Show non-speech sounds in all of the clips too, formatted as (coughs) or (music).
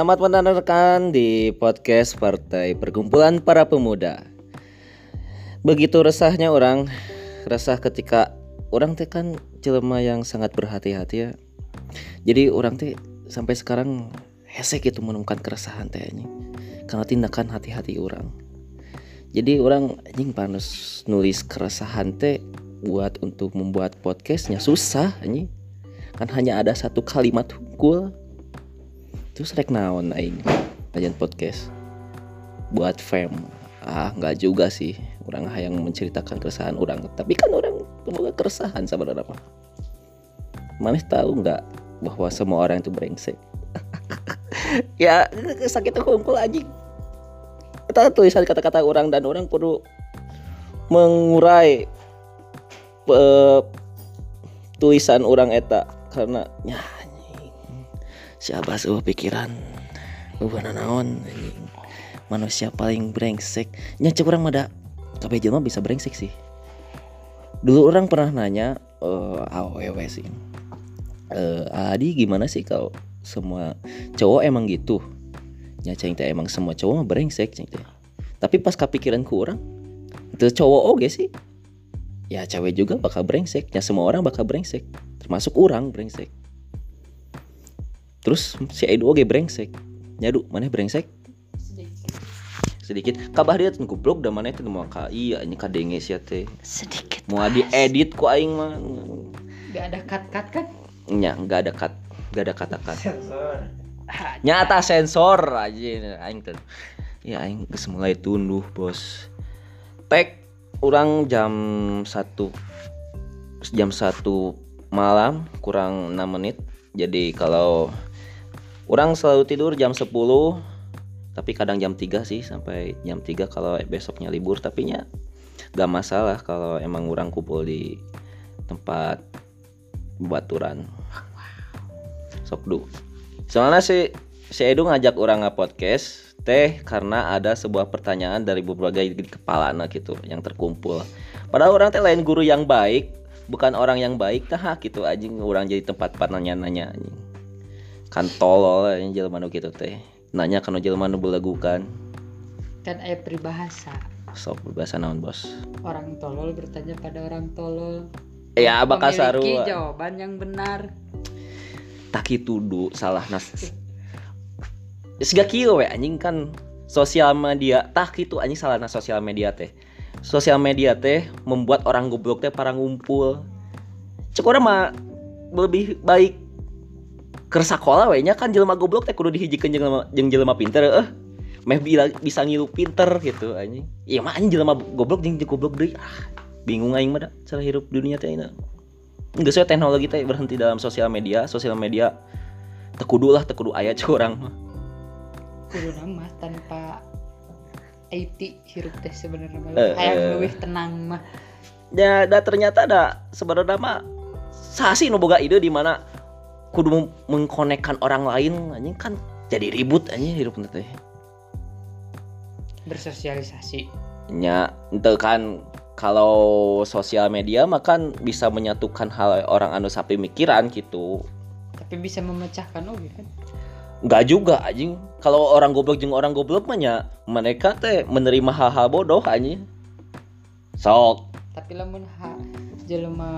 Selamat mendengarkan di podcast Partai Perkumpulan Para Pemuda. Begitu resahnya orang, resah ketika orang teh kan jelema yang sangat berhati-hati ya. Jadi orang teh sampai sekarang hesek itu menemukan keresahan teh karena tindakan hati-hati orang. Jadi orang anjing panus nulis keresahan teh buat untuk membuat podcastnya susah anjing kan hanya ada satu kalimat hukul terus rek naon aing ajan podcast? Buat fam. Ah nggak juga sih. Orang yang menceritakan keresahan orang. Tapi kan orang semoga keresahan sebenarnya apa mana tahu nggak bahwa semua orang itu brengsek? (laughs) Ya sakit kumpul aja kita tulisan kata-kata orang dan orang perlu mengurai uh, tulisan orang eta. Karena ya siapa sebuah pikiran? Bukan naon? Manusia paling brengsek. Nyaca orang mada tapi jelma bisa brengsek sih. Dulu orang pernah nanya uh, awewe sih. Uh, Adi gimana sih kau? Semua cowok emang gitu? Nyaca teh emang semua cowok mah brengsek teh. Tapi pas kepikiran ku orang itu cowok oke sih. Ya cewek juga bakal brengsek. Ya semua orang bakal brengsek. Termasuk orang brengsek terus si Edo oke brengsek. Nyadu mana brengsek? Sedikit. Kabar dia tuh goblok dan mana itu mau ka iya ini kadenge sih teh. Sedikit mau di edit ku aing mah. Gak ada cut cut kan? Nya nggak ada cut nggak ada kata cut sensor nyata sensor aja aing tuh ya aing geus mulai tunduh bos. Tek orang jam satu jam satu malam kurang 6 menit. Jadi kalau Orang selalu tidur jam 10 tapi kadang jam 3 sih sampai jam 3 kalau besoknya libur. Tapi nya gak masalah kalau emang orang kumpul di tempat baturan sok du. Soalnya si si Edu ngajak orang nge podcast teh karena ada sebuah pertanyaan dari berbagai kepala anak gitu yang terkumpul. Padahal orang teh lain guru yang baik bukan orang yang baik nah gitu aja orang jadi tempat nanya-nanya kan tolol yang jelema nu gitu teh. Nanya kan jelema nu belagukan. Kan aya peribahasa. Sok berbahasa naon bos? Orang tolol bertanya pada orang tolol. Ya bakal saru jawaban yang benar. Taki tudu salah nas. Siga kieu we anjing kan sosial media. Tah itu anjing salah nas sosial media teh. Sosial media teh membuat orang goblok teh para ngumpul. Cek orang mah lebih baik ke sekolah we nya kan jelema goblok teh kudu dihijikeun jelema jeung jelema pinter eh. Meh bisa ngilu pinter gitu anjing. Iya mah anjing jelema goblok jeung goblok deui. Ah bingung aing mah cara hirup dunia teh ini Enggak sesuai teknologi teh berhenti dalam sosial media sosial media tekudu lah tekudu ayat curang mah. Kudu nama tanpa IT hirup teh sebenarnya mah. Uh, hayang uh, tenang mah. Ya da ternyata ada sebenarnya mah sasi nu boga ide di mana kudu mengkonekkan orang lain anjing kan jadi ribut anjing hidup teh bersosialisasi. Nya ente kan kalau sosial media mah kan bisa menyatukan hal orang anu sapi mikiran gitu. Tapi bisa memecahkan oh kan? Enggak juga anjing. Kalau orang goblok jeung orang goblok mah mereka teh menerima hal-hal bodoh anjing. Sok. Tapi lamun ha jelema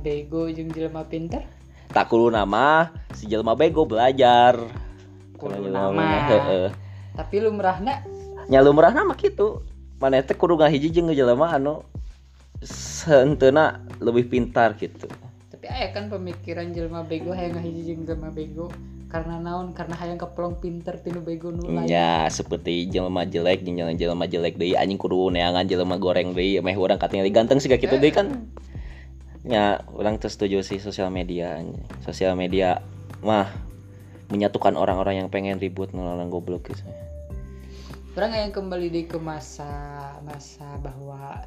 bego jeung jelema pinter tak kulu nama si jelma bego belajar. Kudu nama. (laughs) Tapi lumrahna nya lumrah nama gitu mana teh kudu ngahiji jeung jelema anu sentena lebih pintar gitu tapi aya kan pemikiran jelma bego hayang ngahiji jeung jelma bego. Karena naon? Karena hayang keplong pinter tinu bego nu lain. Ya seperti jelma jelek jeung jelma jelek deui anjing kudu neangan jelma goreng deui meh urang katingali ganteng sih kitu deui kan ya orang setuju sih sosial media sosial media mah menyatukan orang-orang yang pengen ribut orang goblok gitu. Orang yang kembali di ke masa masa bahwa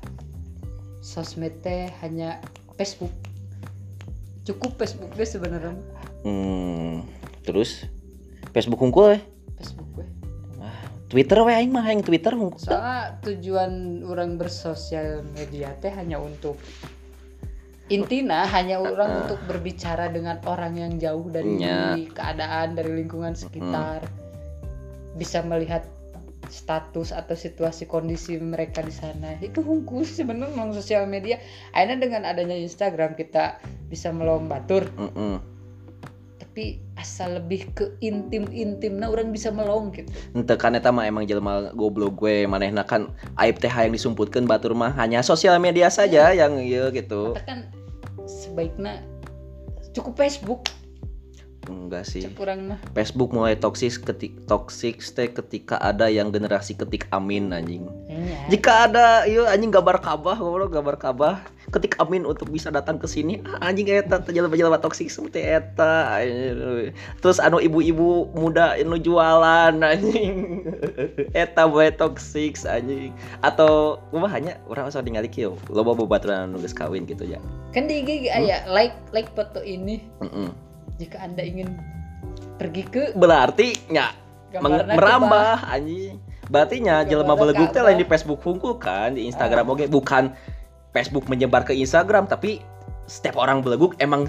sosmed teh hanya Facebook. Cukup Facebook deh sebenarnya. Hmm, terus? Facebook hunkul ya Facebook gue ah, Twitter we aing mah yang Twitter hunkul. Soalnya tujuan orang bersosial media teh hanya untuk intina hanya orang Ah. untuk berbicara dengan orang yang jauh dari Nya. keadaan dari lingkungan sekitar bisa melihat status atau situasi kondisi mereka di sana itu hungkul sih sebenarnya memang sosial media akhirnya dengan adanya Instagram kita bisa melong batur Mm-mm. tapi asal lebih ke intim intim nah orang bisa melong gitu Ente kan eta mah emang jelema goblok gue manehna kan aib teh yang disumputkeun batur mah hanya sosial media saja yang ieu gitu. kan sebaiknya cukup Facebook Enggak sih. cek orang mah. Facebook mulai toksis ketik toksik teh ketika ada yang generasi ketik amin anjing. Iya. Jika ada iya anjing gambar kabah goblok gambar kabah. Ketik amin untuk bisa datang ke sini. Ah, anjing eta teh jelema-jelema toksik seperti eta terus anu ibu-ibu muda anu jualan anjing. (laughs) Eta bae toksik anjing. Atau kumaha hanya orang asal ningali kieu loba bobaturan anu geus kawin gitu ya. Kan di IG aya like like foto ini. Heeh. Jika anda ingin pergi ke berarti gambarna merambah anjing. Berarti nya jelema beleguk teh lain di Facebook hungkul kan di Instagram oke. Bukan Facebook menyebar ke Instagram tapi setiap orang beleguk emang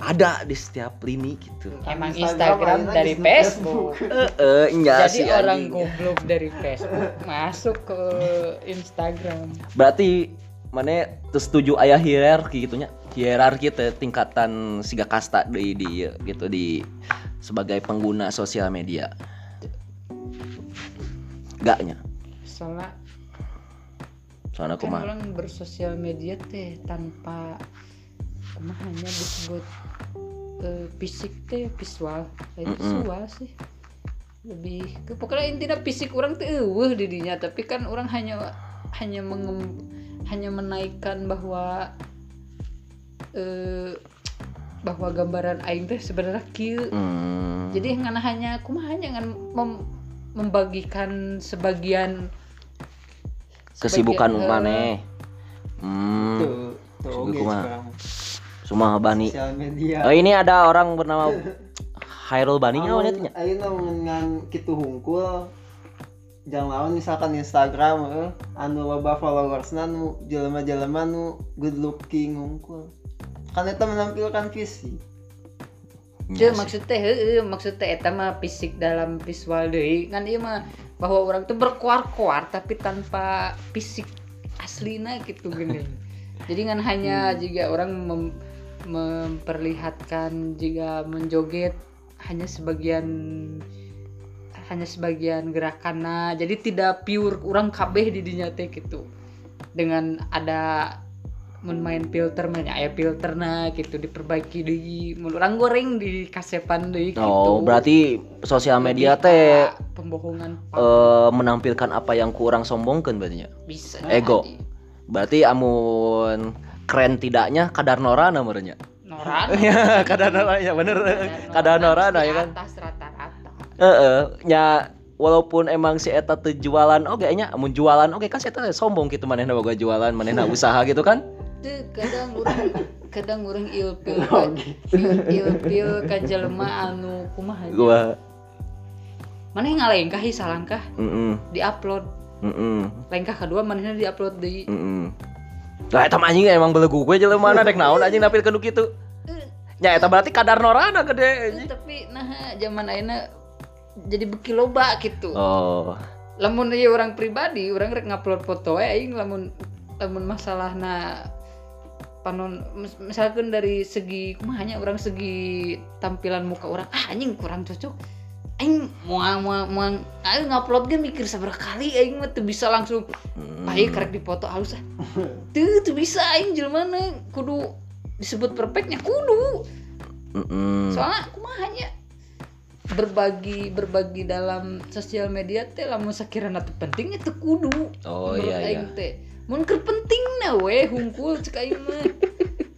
ada di setiap lini gitu. Emang Instagram dari Facebook. Eh eh, nya jadi sih orang goblok dari Facebook (laughs) masuk ke Instagram. Berarti mana setuju ayah hierarki gitunya hierarki teh tingkatan siga kasta di di gitu di sebagai pengguna sosial media. Gaknya. Soalnya soalnya kan orang bersosial media teh tanpa kumaha hanya disebut eh, fisik teh visual. Lain Mm-mm. visual sih. Lebih ke pokoknya intinya fisik orang tuh eueuh didinya tapi kan orang hanya hanya mengem, hanya menaikkan bahwa eh bahwa gambaran aing teh sebenarnya kieu. Hmm. jadi ngana hanya kumaha hanya ngan mem- membagikan sebagian kesibukan sebagian, eh, maneh. Hmm. Tuh tuh bani. Oh ini ada orang bernama (laughs) Hairul Bani nya Amun- awalnya ayeuna ngan kitu hungkul. Jangan lawan misalkan Instagram eh, anu loba followersna nu jelema-jelema nu good looking hungkul kan itu menampilkan fisik. Tuh, maksud teh heueuh, maksud teh eta mah fisik dalam visual deui. Kan ieu mah bahwa orang tuh berkuar-kuar tapi tanpa fisik aslina gitu gini (laughs) jadi kan hanya jika orang mem- memperlihatkan jika menjoget hanya sebagian hanya sebagian gerakanna jadi tidak pure orang kabeh di dinya teh gitu. Dengan ada mun main filter mah aya filterna gitu diperbaiki deui mun urang goreng di kasepan deui gitu. Oh berarti sosial media teh pembohongan eh, menampilkan apa yang kurang sombongkan berarti nya. bisa. Ego. berarti amun keren tidaknya kadar norana merenya noran (laughs) ya kadar norana ya bener. Kadar (laughs) norana di ya kan? atas rata-rata. Heeh, nya walaupun emang si eta teu jualan oke nya amun jualan oke kan si eta sombong gitu manehna boga jualan manehna (laughs) usaha gitu kan Tuh, kadang urang (laughs) kadang urang ilpil ka ilpil ka jelema anu kumaha gua. Maneh ngalengkah hi salangkah? Heeh diupload. Heeh lengkah kedua manehna diupload deui heeh lah eta mah anjing emang belegu gue jelema (laughs) mana dek naon anjing napil keduk kitu Eh, nya eta berarti kadar norana gede eh, anjing. tapi nah zaman ayeuna jadi beki loba gitu. Oh. Lamun ieu orang pribadi orang rek ngupload foto we aing lamun lamun masalahna panon mis- misalkan dari segi kumahanya orang segi tampilan muka orang ah anjing kurang cocok. Aing mau mau mau aing ngupload ge mikir sabar kali aing mah teu bisa langsung Hmm. baik karek dipoto halus ah. (laughs) Tuh tuh bisa aing jelema kudu disebut perfectnya kudu. Mm-mm. soalnya kumahanya berbagi berbagi dalam sosial media teh lamun sakirana teu penting itu kudu. Oh iya iya. teh mun keur penting na we hungkul cek aing mah. (laughs)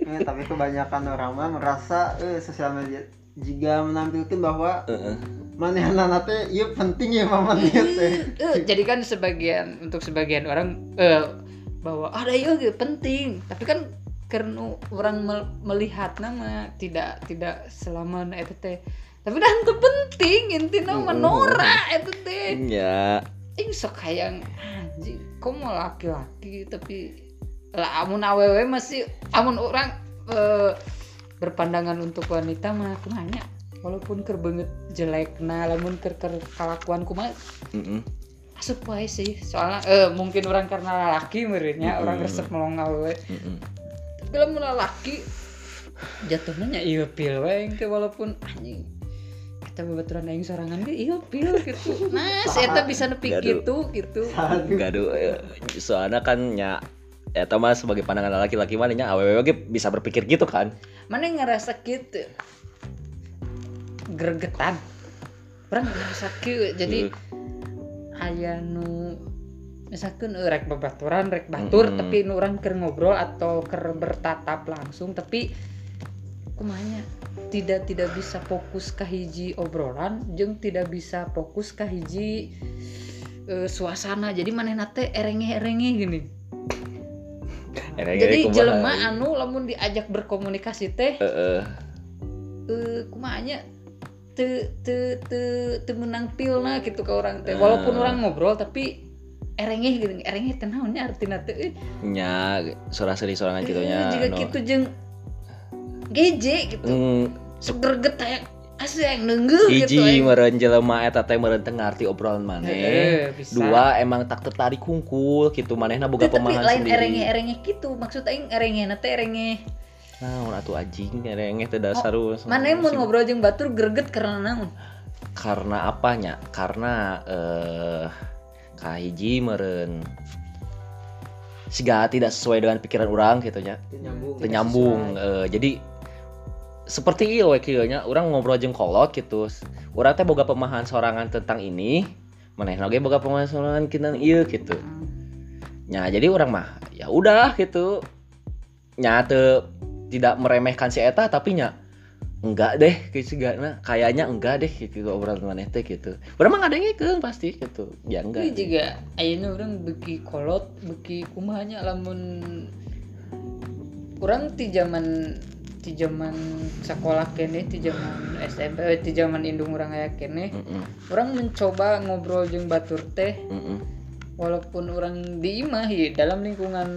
Eh, tapi kebanyakan orang mah merasa eh, sosial media jika menampilkan bahwa Heeh. manehna teh ieu penting ya mama dia teh. Eh, jadi kan sebagian untuk sebagian orang eh, bahwa ada yoga penting. Tapi kan karena orang mel- melihat nama tidak tidak selama na eta teh. Tapi dah itu penting intinya menora itu teh. Ya ing sok hayang anjing kok mau laki-laki tapi lah amun awewe masih amun orang eh, berpandangan untuk wanita mah kumanya walaupun ker banget jelek nah lamun ker ker kalakuan kumaha Mm-mm. asup wae sih soalnya eh, mungkin orang karena laki merenya orang Mm-mm. resep melongal we Mm-mm. tapi lamun laki jatuhnya nya iya pil engke walaupun anjing kita babaturan aing sorangan ge iya pil gitu. (laughs) Nah si eta bisa nepi gitu gitu. Aduh. Gaduh, eh, soalnya kan nya ya mah sebagai pandangan laki-laki mana nya awewe ge bisa berpikir gitu kan. Mana yang ngerasa gitu gregetan orang ngerasa gitu jadi Hmm. aya nu misalkan eh, rek babaturan rek batur tapi nu orang keur ngobrol atau keur bertatap langsung tapi kumanya tidak tidak bisa fokus ke hiji obrolan jeung tidak bisa fokus ke hiji eh, suasana. Jadi maneh nate erenge-erenge gini. Ereng-ereng jadi jelema anu lamun diajak berkomunikasi teh Heeh. eh kumanya te te te te menang pilna gitu ke orang teh. Walaupun orang ngobrol tapi erengeh gitu erengeh teh naonnya artina teh eh, nya soraseri sorangan gitu nya juga no. gitu jeung geje gitu. Hmm, seger getah asa yang nenggeuh gitu hiji meureun jelema eta teh meureun teu ngarti obrolan maneh. Eh, bisa. dua emang tak tertarik kungkul gitu manehna boga tapi pemahaman lain sendiri. erengeh erengeh gitu. Maksud aing erengeh na teh erengeh naon atuh anjing erengeh teh dasar us. mana mau ngobrol jeung batur greget karena naon? Karena apanya? Karena eh kahiji meureun siga tidak sesuai dengan pikiran orang gitu nya. Teu nyambung. Teu nyambung Eh, jadi seperti iya we kieu nya urang ngobrol jeung kolot gitu urang teh boga pemahaman sorangan tentang ini manehna ge boga pemahaman sorangan tentang ieu gitu Nya jadi orang mah ya udah gitu. Nya teu tidak meremehkan si eta tapi nya enggak deh kayak sigana kayaknya enggak deh gitu obrolan maneh teh gitu. Urang mah ngadengikeun pasti gitu. Ya enggak. juga ayeuna orang beki kolot beki kumahanya lamun orang ti zaman ti zaman sekolah kene ti zaman SMP eh, ti zaman indung orang aya kene Heeh. orang mencoba ngobrol jeung batur teh Heeh. walaupun orang di imah ya, dalam lingkungan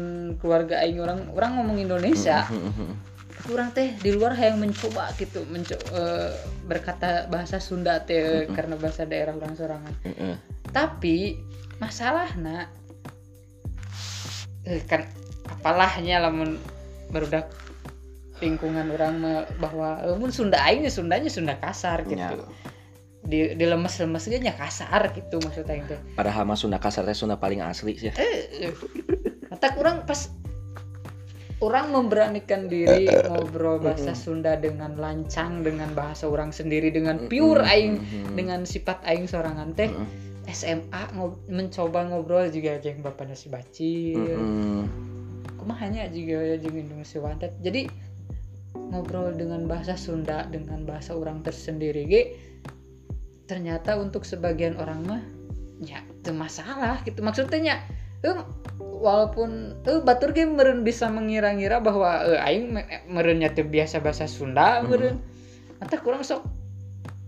keluarga aing orang orang ngomong Indonesia tapi orang teh di luar yang mencoba gitu menco- eh, berkata bahasa Sunda teh Mm-mm. karena bahasa daerah orang sorangan Heeh. tapi masalahnya eh, kan apalahnya lamun barudak lingkungan orang bahwa eh, mun Sunda aing ya Sundanya Sunda kasar gitu. Nya. di di lemes-lemes ge nya kasar gitu maksudnya itu. Padahal mah Sunda kasar teh Sunda paling asli sih. eh kata orang pas orang memberanikan diri ngobrol bahasa Sunda dengan lancang dengan bahasa orang sendiri dengan pure aing dengan sifat aing sorangan teh Heeh. SMA ngob- mencoba ngobrol juga jeung bapak nasi bacil. Heeh. kumahanya juga ya jeung indung si wantet jadi ngobrol dengan bahasa Sunda dengan bahasa orang tersendiri ge ternyata untuk sebagian orang mah ya itu masalah gitu. Maksudnya em, walaupun eh batur ge meureun bisa mengira-ngira bahwa eh, aing me- meureunnya teu biasa bahasa Sunda Mhm. meureun mata kurang sok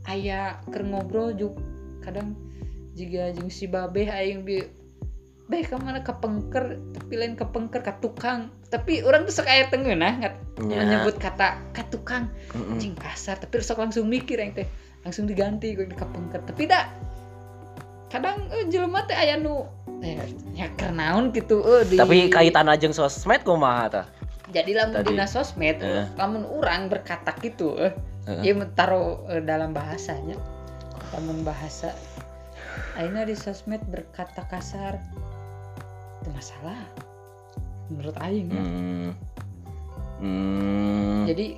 aya keur ngobrol juk kadang jika jeung si babeh aing bi beh ke mana ke pengker tapi lain ke pengker ke tukang. Tapi orang tuh sok aya tengeunah ngat Nya. menyebut kata ke tukang Heeh. anjing kasar tapi sok langsung mikir yang teh langsung diganti gue ke pengker tapi dah kadang eh, jelema teh aya nu eh, ya kernaun gitu eh, di Tapi kaitan jeung sosmed kumaha tah? jadi lamun Tadi. dina sosmed Eh. lamun orang berkata gitu eh Heeh. ya taruh eh, dalam bahasanya lamun bahasa Aina di sosmed berkata kasar itu masalah menurut Aing ya. Hmm. Jadi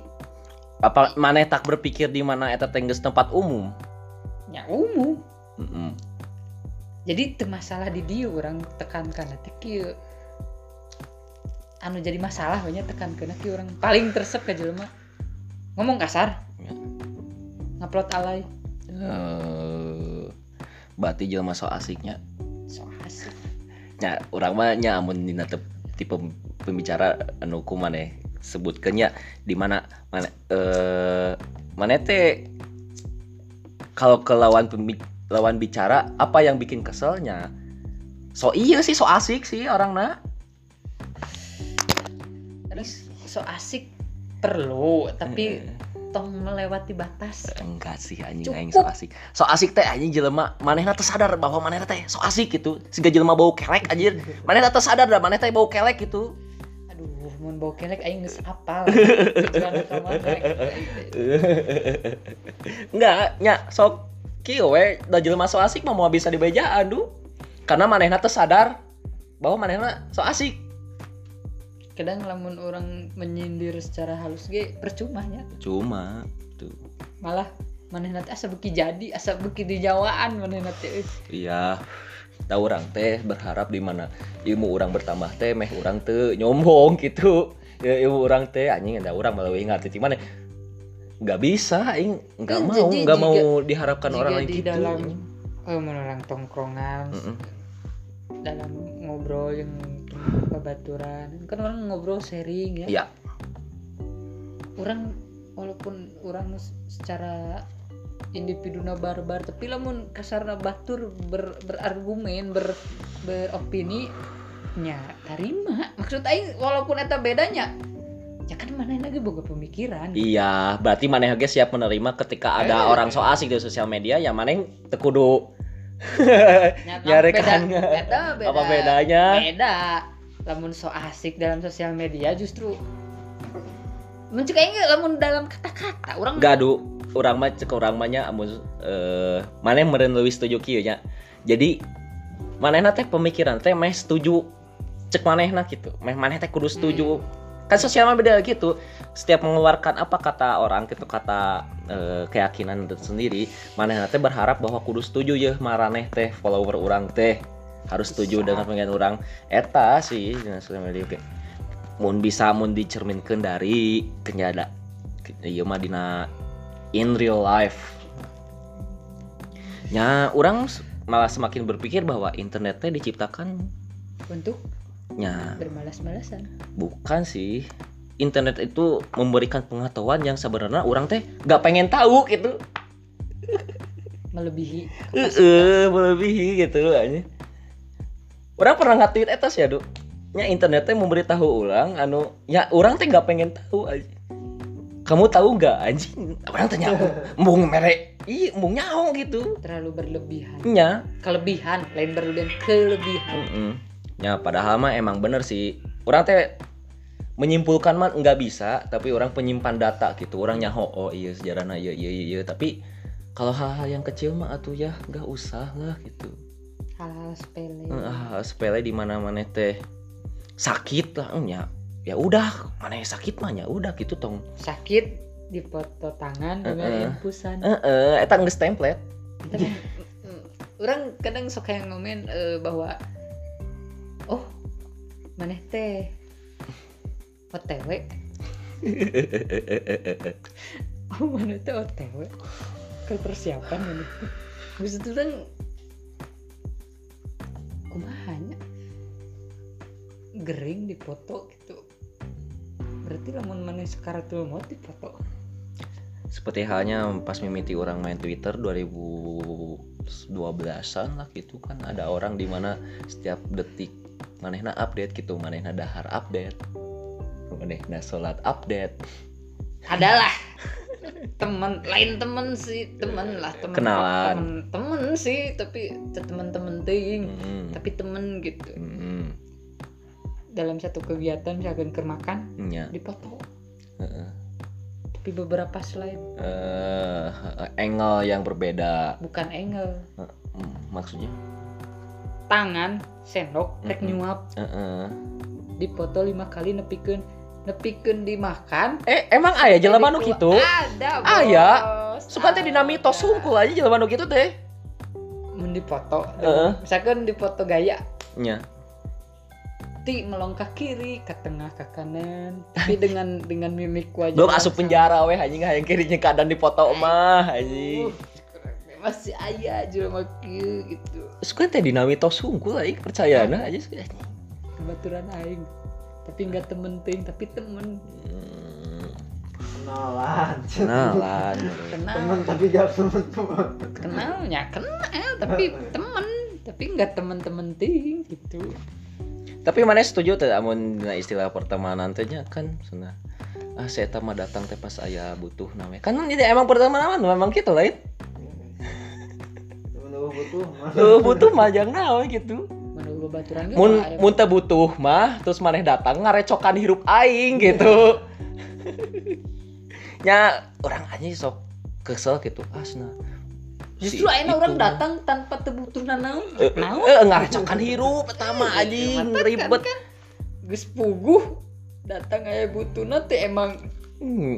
apa maneh tak berpikir di mana eta teh geus tempat umum? ya umum Heeh. jadi itu masalah di dia orang tekankan nanti kieu anu jadi masalah banyak tekankan kieu orang paling tersep ke jelema ngomong kasar Ya. ngupload alay Eh, berarti jelema so asiknya. so asik nya urang mah nya amun dina tipe pembicara anu ku maneh sebutkeun nya di mana mana eh maneh teh kalau ke lawan lawan bicara apa yang bikin keselnya? So iya sih so asik sih orangna. Terus so asik perlu tapi tong melewati batas. Enggak sih anjing Cukup. aing so asik. So asik teh anjing jelema. Manehna teh sadar bahwa manehna teh so asik gitu. Siga jelema bau kelek anjir. Manehna teh sadar dah maneh teh bau kelek gitu. Aduh mun bau kelek aing geus apal. (laughs) Enggak nya sok kieu we. Da jelema so asik mah mau bisa dibejaan duh. Karena manehna teh sadar bahwa manehna so asik kadang lamun orang menyindir secara halus ge percuma nya cuma tuh malah manehna teh asa beuki jadi asa beuki dijawaan teh euy. iya tahu orang teh berharap di mana ilmu orang bertambah teh meh orang teh nyombong gitu ya, ilmu orang teh anjing ada orang malah ingat titik mana nggak bisa aing nggak Eh, mau nggak mau diharapkan orang lain di gitu dalam oh, orang tongkrongan Mm-mm. dalam ngobrol yang babaturan kan orang ngobrol sharing ya. Ya orang walaupun orang secara individuna barbar tapi lamun kasarna batur ber, berargumen ber, beropini nya tarima. Maksud aing walaupun eta bedanya ya kan mana lagi boga pemikiran. Iya berarti maneh ge siap menerima ketika ada Eh. orang so asik di sosial media ya maneh teu kudu Nya, nyari kan apa bedanya? beda lamun so asik dalam sosial media justru mencegah ini lamun dalam kata-kata orang Gadu, orang mah cek orang mah nya amun eh maneh meureun leuwih setuju kieu nya. Jadi manehna teh pemikiran teh meh setuju cek manehna gitu. Meh maneh teh kudu setuju. Kan sosial mah beda gitu. Setiap mengeluarkan apa kata orang gitu kata eh, keyakinan sendiri, manehna teh berharap bahwa kudu setuju ya maraneh teh follower orang teh harus setuju Bisa. dengan pemikiran orang. Eta sih sosial media oke. Mun bisa mun dicerminkeun dari kenyada ieu mah dina in real life nya orang malah semakin berpikir bahwa internet teh diciptakan untuk nya bermalas-malasan bukan sih internet itu memberikan pengetahuan yang sebenarnya orang teh nggak pengen tahu gitu melebihi eh melebihi gitu loh aja orang pernah nge-tweet etas ya du nya internet teh memberitahu orang anu ya orang teh nggak pengen tahu aja kamu tahu nggak anjing orang tanya embung (laughs) merek ih embung nyaho gitu terlalu berlebihan nya kelebihan lain berlebihan kelebihan Mm-mm. Ya padahal mah emang bener sih. Orang teh menyimpulkan mah nggak bisa, tapi orang penyimpan data gitu. Orang nyaho oh iya sejarahnya iya iya iya, iya. Tapi kalau hal-hal yang kecil mah atuh ya nggak usah lah gitu. Hal-hal sepele Eh, Ah, sepele di mana mana teh sakit lah nya. Ya udah, mana yang sakit mah ya udah gitu tong. sakit di foto tangan dengan Eh, eh. infusan Eh, eh, eta geus template. Tapi, mm, orang kadang suka yang ngomen eh, bahwa oh maneh teh OTW (laughs) oh maneh teh OTW ke persiapan ini Habis itu gering di foto gitu. Berarti lamun maneh sekaratul maut di foto Seperti halnya pas mimiti orang main Twitter 2012-an lah gitu kan. Ada orang di mana setiap detik manehna update gitu manehna dahar update manehna salat update. Adalah. Temen lain temen sih temen lah temen Kenalan. temen, temen sih tapi temen-temen ting Hmm, tapi temen gitu. Hmm, dalam satu kegiatan misalkan ke makan nya dipoto heeh. tapi beberapa slide. Eh, angle yang berbeda. Bukan angle. Hmm, maksudnya? Tangan sendok rek Mm-mm. nyuap. Heeh. dipoto lima kali nepikeun nepikeun dimakan. Eh emang aya jelema nu Jadi kitu? Ada bos. Aya. suka teh dina mitos Ada. sungkul aja jelema nu kitu teh. Mun dipoto Heeh. misalkan dipoto gaya. Nya ti melongkah kiri ke tengah ke kanan. Tapi (laughs) dengan dengan mimik wajah belum asup penjara weh anjing. Hayang kirinya keadaan dipoto mah anjing. Uh, masih ayah sama kieu gitu. Suka teh dina mitos sungkul aing percaya nah aja sih. kebaturan aing. Tapi nggak temen ting tapi temen. Hmm, kenalan kenalan (laughs) kenal. Temen tapi gak temen-temen. Kenalnya kenal tapi (laughs) temen. Tapi nggak temen-temen ting gitu tapi mana setuju tuh amun dina istilah pertemanan teh nya kan sana ah saya mah datang teh pas aya butuh namanya kan ini emang pertama nama memang gitu lain. Menurut butuh mah. Lu (laughs) butuh mah jangan naon gitu mun mun teu butuh mah terus maneh datang ngarecokan hirup aing gitu. (laughs) Nya orang aja sok kesel gitu asna justru Si ayeuna orang datang tanpa tebutuh naon Eh, naon eh, ngarecokan hirup pertama anjing ribet. geus puguh datang aya butuhna teh emang Hmm.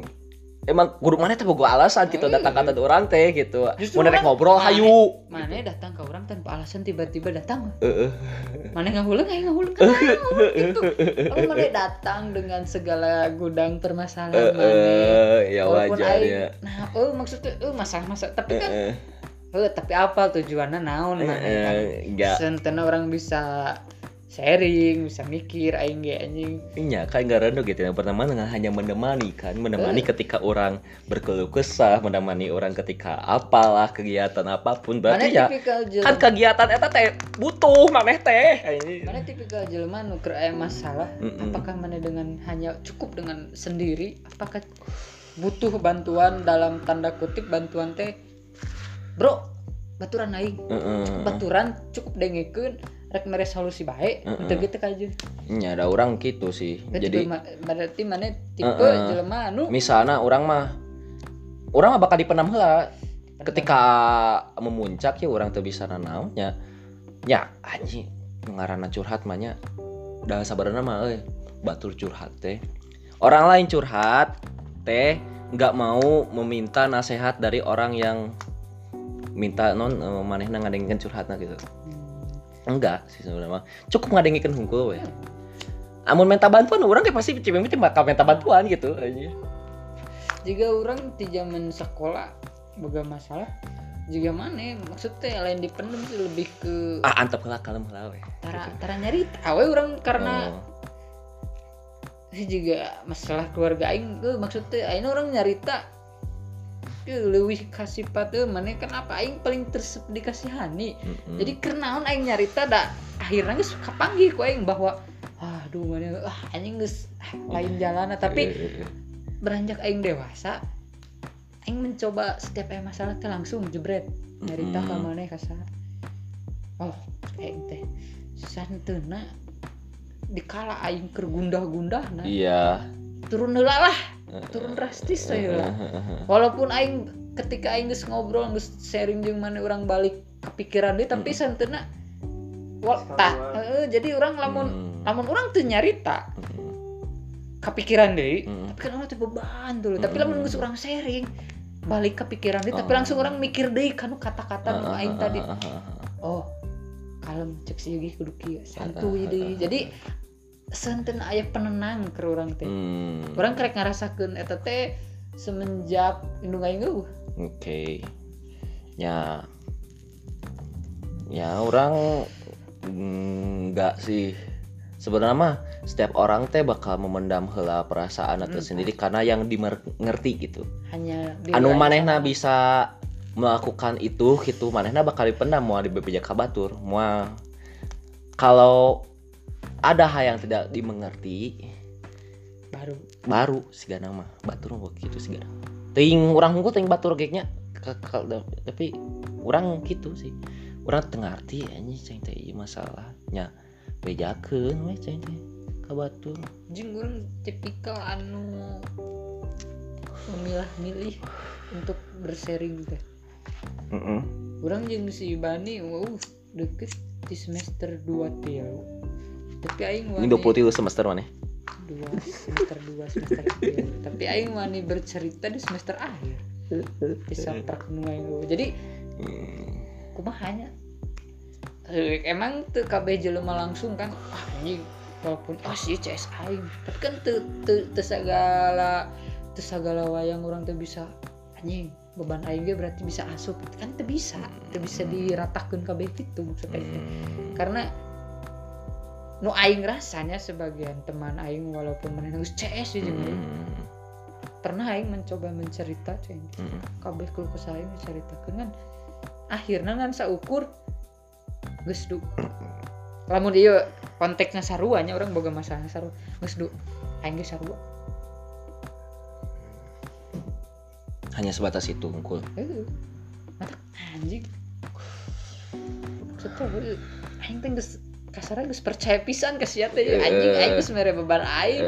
Emang guru mana teh boga alasan gitu datang kata orang teh gitu. Mau nerek ngobrol hayu. mana datang ke orang tanpa alasan tiba-tiba datang. Heeh. mana ngahuleung aya ngahuleung kan gitu. kalau mana datang dengan segala gudang permasalahan mana. Heeh, ya wajar ya. nah oh maksudnya oh masalah-masalah tapi kan Oh, tapi apa tujuannya naon mana? kan Heeh, enggak. sentena orang bisa sharing bisa mikir aing ge anjing. Iya kan nggak rendo gitu. Yang pertama dengan hanya menemani kan? Menemani ketika orang berkeluh kesah menemani orang ketika apalah kegiatan apa pun mana berarti ya tipikal jelema? kan kegiatan eta teh butuh maneh teh. Mana tipikal jelema nu keur aya masalah? Mm-mm. apakah mana dengan hanya cukup dengan sendiri? Apakah butuh bantuan dalam tanda kutip bantuan teh bro baturan aing. Heeh. baturan cukup dengekeun rek mere solusi bae. Mm-mm. teu gitu kajeun Nya ada orang gitu sih. Berarti jadi ma- berarti mana tipe Heeh. jelema anu? Misalnya orang mah orang mah bakal dipenam heula. Ketika memuncak ya orang tuh bisa nanaonnya ya anjing ngarana curhat mah nya. Dah sabarana mah euy batur curhat teh. Orang lain curhat teh nggak mau meminta nasihat dari orang yang minta non eh, manehna ngadengkeun curhatna gitu. Hmm. enggak sih sebenarnya cukup ngadengkeun hungkul we. Amun minta bantuan orang kayak pasti cimeng bakal minta bantuan gitu anjing. Jika orang di zaman sekolah boga masalah juga mana maksudnya lain dipendem sih lebih ke ah antep heula kalem heula we. Tara tara nyari tahu orang karena Oh. sih juga masalah keluarga aing tuh maksudnya aing orang nyarita ke lebih kasih tuh mana kan apa aing paling tersep dikasihani Mm-mm. jadi kenaon aing nyarita dah akhirnya geus kapanggih ku aing bahwa aduh mana ah anjing geus ah, lain jalan tapi Eh, eh, eh. beranjak aing dewasa aing mencoba setiap aya masalah teh langsung jebret nyarita ka Mm. maneh kasar oh aing teh santena dikala aing keur gundah-gundah nah iya turun heula lah turun drastis saya lah walaupun aing ketika aing geus ngobrol geus sharing jeung mana orang balik kepikiran dia tapi santena wal heeh, jadi orang lamun Hmm. lamun orang tuh nyarita kepikiran deh Hmm. tapi kan orang tuh beban dulu. Tapi lamun geus orang sharing balik kepikiran deh tapi Oh. langsung orang mikir deh kan kata-kata nu aing tadi. oh kalem cek si Yogi kudu kieu Ah, santuy deui. jadi senten aya penenang ke orang teh Hmm. orang kerek ngarasakeun eta teh semenjak indung aing Oke. Ya. Ya orang mm, enggak sih. Sebenarnya mah setiap orang teh bakal memendam heula perasaan atau Hmm, sendiri karena yang dimengerti gitu. hanya Anu manehna bisa melakukan itu gitu manehna bakal dipendam mau di BPJ Kabatur mau kalau ada hal yang tidak dimengerti. Baru. Baru sigana mah. Batur gitu sigana ting orang unggul ting batur geknya tapi orang gitu sih. Orang tengah arti anjing ceng teh masalahnya. Bejakeun we ceng teh ka batur jeung urang tipikal anu memilah-milih untuk bersharing teh. Heeh Orang jeung si Bani wow deket di semester 2 tilu. Tapi aing ini wani 23 semester mana dua semester 2 semester tilu. Tapi aing wani bercerita di semester akhir. Bisa nu aing. Jadi Hmm. kumaha nya? Eh, emang tuh KB jelema langsung kan ah anjing walaupun ah sih CS aing tapi kan teu teu sagala teu sagala wayang orang teu bisa anjing beban aing ge berarti bisa asup kan teu bisa teu bisa diratakeun kabeh kitu maksud aing teh. Hmm. karena nu aing rasanya sebagian teman aing walaupun mana geus CS sih aing. Hmm. pernah aing mencoba mencerita ceng Hmm. kabeh keluh kesah aing kan akhirnya kan saukur geus du. (coughs) Lamun ieu konteksnya saruanya orang boga masalah sarua geus du. Aing ge sarua. Hanya sebatas itu unggul. Mata anjing. Maksudnya aing teh geus kasarnya geus percaya pisan ke sia teh. Anjing aing geus mere beban aing.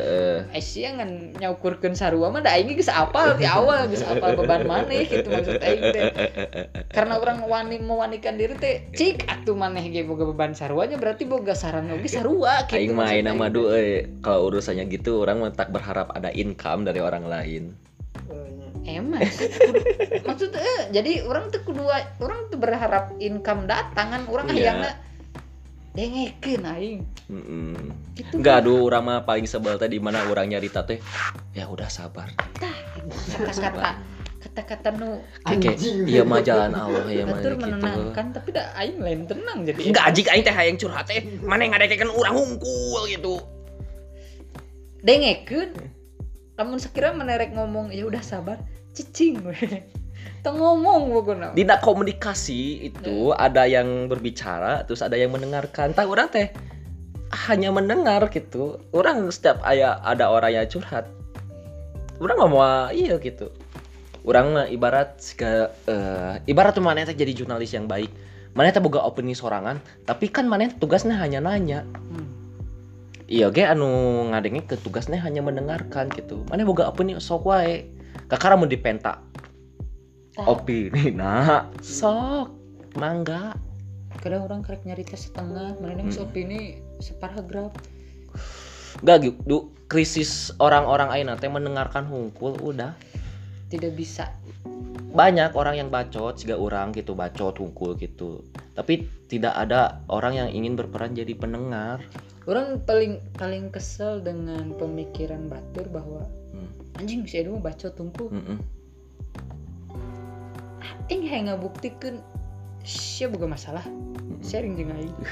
Eh sia ngan nyaukurkeun sarua mah da aing geus apal di awal geus apal beban maneh gitu maksud aing teh. Karena orang wani mewanikan diri teh cik atuh maneh ge boga beban saruanya berarti boga sarana oge sarua gitu aing maksud main aing eh, kalau urusannya gitu orang mah tak berharap ada income dari orang lain. Emang sih maksudnya eh, jadi orang tuh kedua orang tuh berharap income datangan orang Iya. hayangna dengekeun aing Mm-mm. gitu Enggak, aduh, orang mah paling sebel teh di mana orang nyarita teh. Ya udah sabar. kata-kata kata-kata nu Anjing. iya mah jalan Allah ya mah gitu. menenangkan tapi dah aing lain tenang jadi Enggak anjing aing teh hayang curhat teh. Mana yang ngadekekeun urang hungkul gitu. dengekeun lamun sekira menerek ngomong ya udah sabar cicing we tong ngomong pokoknya Di komunikasi itu ada yang berbicara terus ada yang mendengarkan. Tah orang teh hanya mendengar gitu. Orang setiap aya ada orang yang curhat. Orang ngomong iya gitu. Orang mah ibarat sika, eh, ibarat tuh mana teh jadi jurnalis yang baik. Mana teh boga opini sorangan, tapi kan mana tugasnya hanya nanya. Hmm. Iya ge anu ngadenge ke tugasnya hanya mendengarkan gitu. Mana boga opini sok wae. Kakara mau dipenta opini nah (laughs) sok mangga. Kadang orang kerek nyarita setengah. Mana Hmm. opini separagraf Gak gitu krisis orang-orang aina teh mendengarkan hungkul udah. Tidak bisa. Banyak orang yang bacot juga orang gitu bacot hungkul gitu. Tapi tidak ada orang yang ingin berperan jadi pendengar. Orang paling paling kesel dengan pemikiran batur bahwa Hmm. anjing Edo mah bacot tungku Mm-mm. Aing hayang ngabuktikan sia boga masalah. Sharing jeung aing (laughs)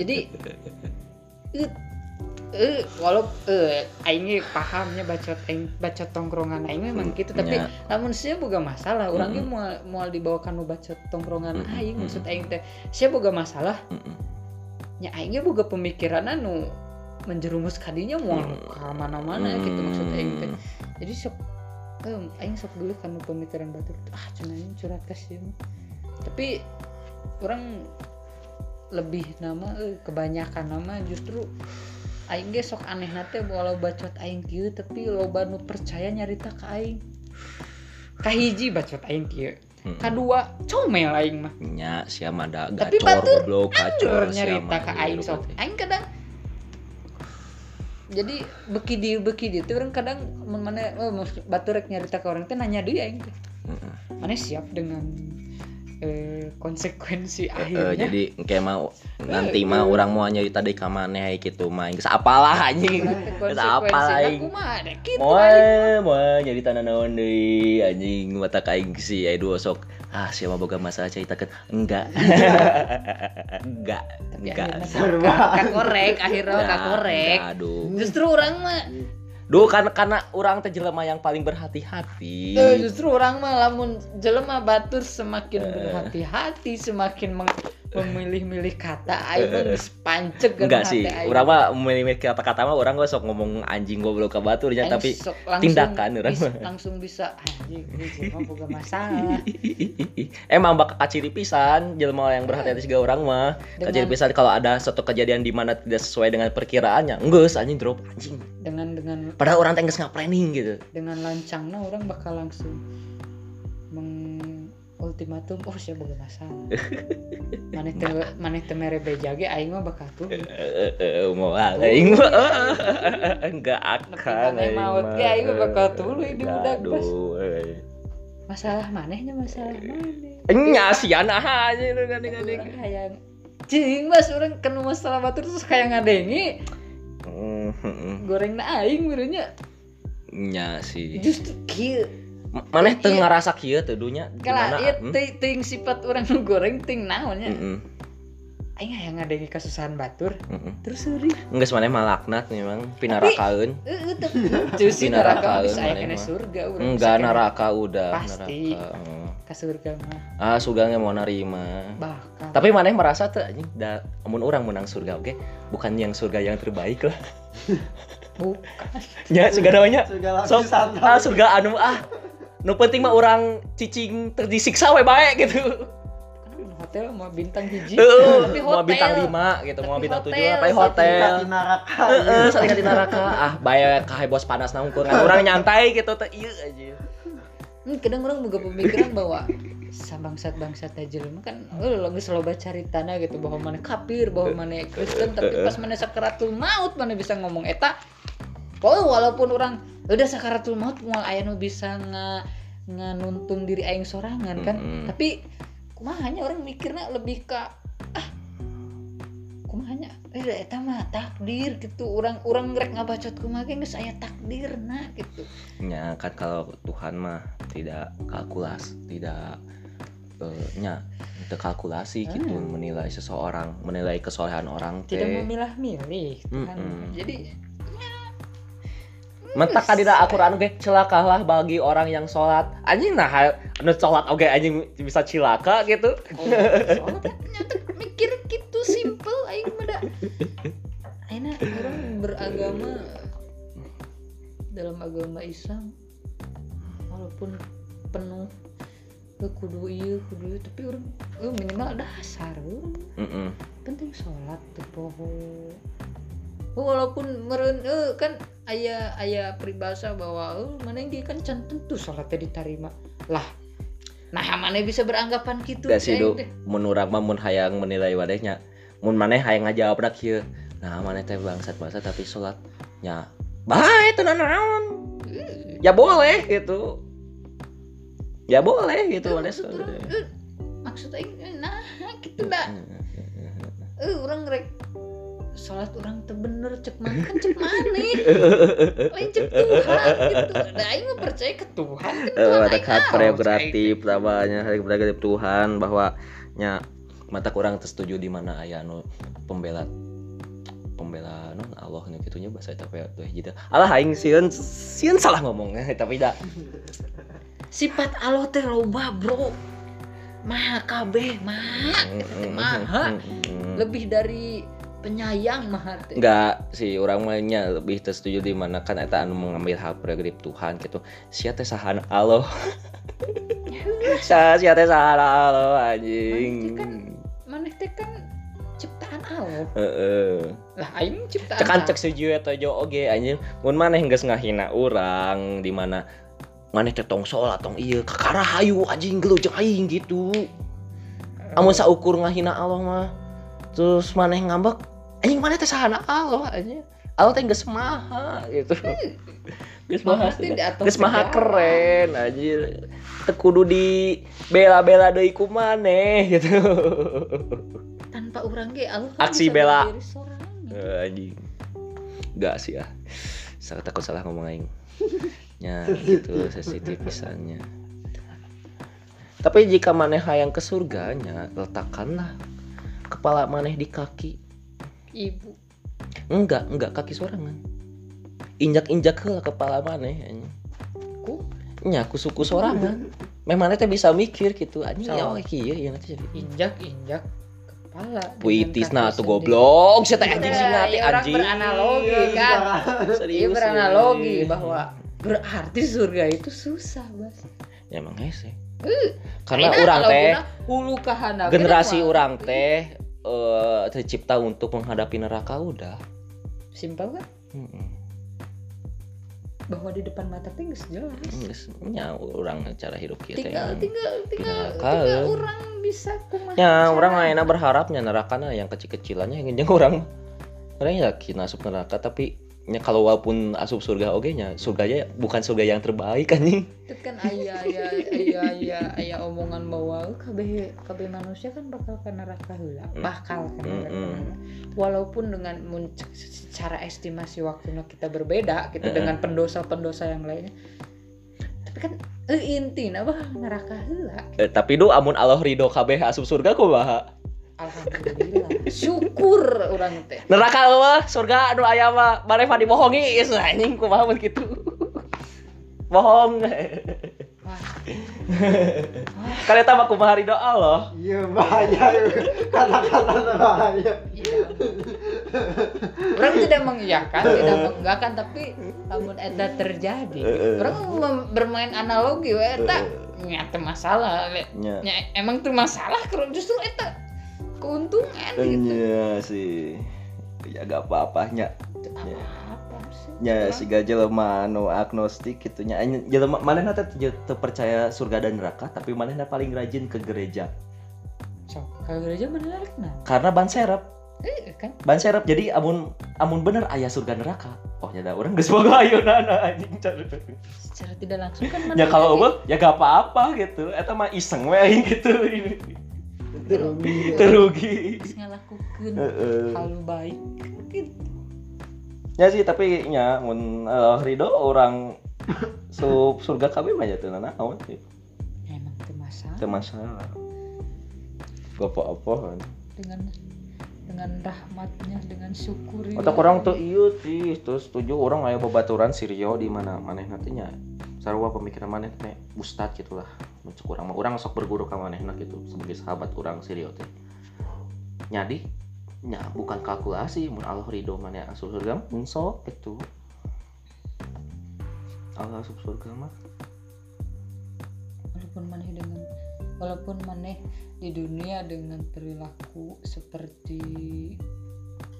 jadi eh eh walau eh aing pahamnya bacot aing bacot tongkrongan aing memang gitu tapi Ya. namun sia boga masalah. Orangnya Mm-mm. mau mau dibawakan nu bacot tongkrongan aing maksud aing teh. Sia boga masalah. Mm-mm. nya aing ge boga pemikiran nu menjerumus kadinya mau ke mana-mana gitu maksud aing teh. Jadi sok eh, aing sok dulu kan pemikiran batur ah cuma aing curhat ke sih tapi orang lebih nama eh, kebanyakan nama justru aing ge sok aneh nate walau bacot aing kieu tapi loba nu percaya nyarita ke aing. Kahiji bacot aing kieu. Mm-mm. kadua comel aing mah. Nya siapa ada Tapi gacor goblok gacor nyarita ke aing sok. aing kadang jadi beki di beki di itu orang kadang mana oh, batu rek nyarita ke orang teh nanya dia teh Mm-mm. mana siap dengan eh, konsekuensi Eh, akhirnya? jadi kayak mau nanti mah orang mau nyerita dari kamane gitu mah geus apalah anjing. Geus apa konsekuensinya aing Moe, moe jadi tanah naon deui anjing mata kaing si aya dua sok. Ah, siapa boga masalah ceritakeun? Enggak. enggak. Enggak. akhirnya Serba. kak korek akhirnya kak korek enggak, aduh. justru orang mah Duh karena karena orang teh jelema yang paling berhati-hati. eh, justru orang mah lamun jelema batur semakin Eh. berhati-hati semakin meng- memilih-milih kata aing mah geus panceg Enggak sih. Urang mah memilih kata-kata mah orang gak sok ngomong anjing goblok ke baturnya tapi langsung tindakan orang mah. langsung bisa anjing jelema boga masalah (laughs) Emang bakal kaciri pisan jelema yang berhati-hati juga orang mah. Kaciri pisan kalau ada suatu kejadian di mana tidak sesuai dengan perkiraannya. Enggak, anjing drop anjing. dengan dengan Padahal orang teh geus planning gitu. dengan lancangnya orang bakal langsung meng ultimatum oh saya boga masalah. (laughs) Maneh teh maneh teh mere beja ge aing mah bakal tuh Eh, eh, mau aing mah enggak akan. maneh maut ge aing mah bakal tuluy di budak eh. masalah manehnya masalah maneh. Nya sian ah aja kan orang hayang. Cing mas orang kena masalah batur terus kayak ngadengi. Goreng na aing benernya. Nya sih. justru kieu Maneh teu Iya. ngarasa kieu teh dunya kala ieu Hmm? teuing teuing sifat orang nu (laughs) goreng teuing naonnya Heeh. aing hayang ngadengi kasusahan batur (laughs) Heeh. terus seuri Enggak maneh mah laknat memang pinarakaeun. Heeh, tapi cuci Neraka neraka bisa aya mah. surga urang Enggak neraka udah Pasti. neraka. Heeh. ka surga mah Ah surga nggak mau nerima. bakal Tapi maneh merasa tuh anjing da amun orang menang surga oke bukan yang surga yang terbaik lah. (laughs) bukan nya surga namanya surga so, ah surga anu ah nu penting mah orang cicing terdisiksa we bae gitu. Hotel mau bintang hiji. Heeh, Tapi mau hotel. bintang 5 gitu mau Tapi bintang 7 hotel, apa hotel. Kaki neraka. Heeh, saling di neraka. Ah bae kahe bos panas kan orang nyantai gitu teh ieu aja. Hmm, kadang orang juga pemikiran bahwa sabangsat bangsat aja lu kan lu lagi selalu baca tanah gitu bahwa mana kafir bahwa mana Kristen tapi pas mana sakaratul maut mana bisa ngomong eta. Oh walaupun orang udah sakaratul maut mau aya nu bisa nga nganuntung diri aing sorangan kan Mm-mm. tapi kumahanya orang mikirnya lebih ke ah kumahanya eh eta mah takdir gitu orang orang rek ngabacot kumaha ge geus aya takdir nah gitu nya kan kalau Tuhan mah tidak kalkulas tidak eh, nya kalkulasi gitu Ah. menilai seseorang menilai kesolehan orang tidak memilah-milih kan Mm-mm. jadi mentak kadina Al-Qur'an ge celakalah bagi orang yang sholat. Anjing nah nu sholat oge anjing bisa cilaka gitu. Oh, soalnya ternyata mikir gitu simple aing mah da Aina orang beragama dalam agama Islam walaupun penuh eh, kudu iya kudu iya tapi orang eh, minimal dasar urang Mm-mm. penting sholat tuh poho walaupun meren eh, kan ayah ayah peribahasa bahwa eh, mana yang kan can tentu sholatnya diterima lah nah mana bisa beranggapan gitu Gak sih du teh. mun urang mah mun hayang menilai wadahnya mun maneh hayang ngajawab dak kieu nah maneh teh bangsat bangsat tapi sholat nya bae teu naon ya boleh gitu. Ya boleh gitu Eh, maneh maksud sholat. orang, eh, maksud aing eh, nah gitu dah eh orang rek sholat orang teu bener cek mana? Kan cek maneh (laughs) lain cek Tuhan gitu. Nah mah percaya ke Tuhan kan Eh, Tuhan mata aing hak prerogatif namanya hak prerogatif Tuhan bahwa nya mata kurang tersetuju di mana aya anu pembela pembela non Allah nu kitunya bahasa eta apa tuh teh. alah aing sieun sieun salah ngomong tapi dah sifat Allah teh loba bro. Maha kabeh maha teh maha. lebih dari penyayang maha teh Enggak sih orang mainnya lebih tersetuju di mana kan eta anu mengambil hak prerogatif Tuhan gitu. Sia teh sahan Allah. (laughs) Sia teh sahan Allah anjing. Maneh teh maneh teh kan ciptaan Allah. Heeh. Lah aing ciptaan cekan cek seju eta jo oge anjing. Mun maneh geus ngahina urang di mana maneh teh tong salat tong ieu kakara hayu anjing geuleuh jeung aing gitu. Amun saukur ngahina Allah mah terus maneh ngambek anjing maneh teh sahana Allah anjing. Allah teh geus maha gitu. (laughs) Geus maha geus maha keren anjir. Teu kudu di bela-bela deui ku maneh gitu. (laughs) Tanpa orang ge Allah kan Aksi bela. Eh, anjing. Enggak sih ah. Salah takut salah ngomong aing. (laughs) Ya gitu sensitif pisannya. Tapi jika maneh hayang ke surganya letakkanlah kepala maneh di kaki. Ibu. Enggak enggak kaki sorangan. Injak injak heula kepala maneh anjing. Ku? Nya ku suku sorangan. Memang teh bisa mikir gitu anjing ya Salah. oh kieu ya nanti jadi. Injak injak kepala puitis nah tuh goblok. Saya teh anjing Nah, sih ngati ya orang anjing. beranalogi Iya, kan. Serius, Iya beranalogi iya. bahwa berarti surga itu susah bas. Ya emang karena orang teh hulu kahana generasi kenapa? orang teh eh tercipta untuk menghadapi neraka udah. Simpel kan? Mm-mm. bahwa di depan mata teh geus jelas Geus nya orang cara hidup kita tinggal yang- tinggal tinggal tinggal orang bisa kumaha ya orang lainnya berharapnya neraka nah yang kecil-kecilannya yang jeung orang orang yakin asup neraka tapi nya kalau walaupun asup surga oge nya. Surganya bukan surga yang terbaik anjing. Itu kan ayah ayah ayah ayah ayah omongan bahwa "Eh, kabeh kabeh manusia kan bakal ke neraka heula bakal kan neraka heula. walaupun dengan secara estimasi waktunya kita berbeda gitu Mm-mm. dengan pendosa-pendosa yang lainnya tapi kan eh, intinya bah neraka heula. Eh, tapi du amun Allah ridho kabeh asup surga kumaha alhamdulillah. Syukur orang teh. Neraka eueuh surga anu aya mah mah dibohongi. Geus anjing kumaha mun kitu bohong. Wah. Kan eta mah kumaha ridho Allah. Iya bahaya. Kata-kata bahaya. iya. Orang tidak mengiyakan tidak menggakkan tapi namun eta terjadi. Orang bermain analogi we eta nyata masalah nya. Emang tuh masalah justru eta keuntungan gitu. Nya sih. Ya gak apa-apa nya. Itu apa-apa sih. Nya si jelema anu agnostik gitu nya. Anya- jelema teu teu percaya surga dan neraka tapi manehna paling rajin ke gereja? So kalau gereja mana lagi nah karena ban serep. Eh, kan? Ban serep jadi amun amun bener ayah surga neraka. Oh ya udah orang geus boga (laughs) ayeuna anjing secara tidak langsung kan ya mana kalau eueuh ya gak apa-apa gitu. Eta mah iseng we aing gitu (laughs) Terugi. terugi. Heeh. hal baik. Gitu ya sih tapi nya mun eh, Ridho orang su surga kabeh mah ya teu naon sih? Ya, emang itu masalah. Teu masalah. Gak apa-apa dengan dengan rahmatnya dengan syukuri Otak orang tuh iya sih, terus setuju orang aya babaturan si Rio di mana maneh nanti nya. Sarua pemikiran maneh teh ustad gitu lah. Muncul orang mah orang sok berguru ka manehna gitu sebagai sahabat orang si Rio teh. Nyadi nya bukan kalkulasi mun Allah ridho maneh asup surga mun sok gitu. Allah asup surga mah walaupun maneh dengan walaupun maneh di dunia dengan perilaku seperti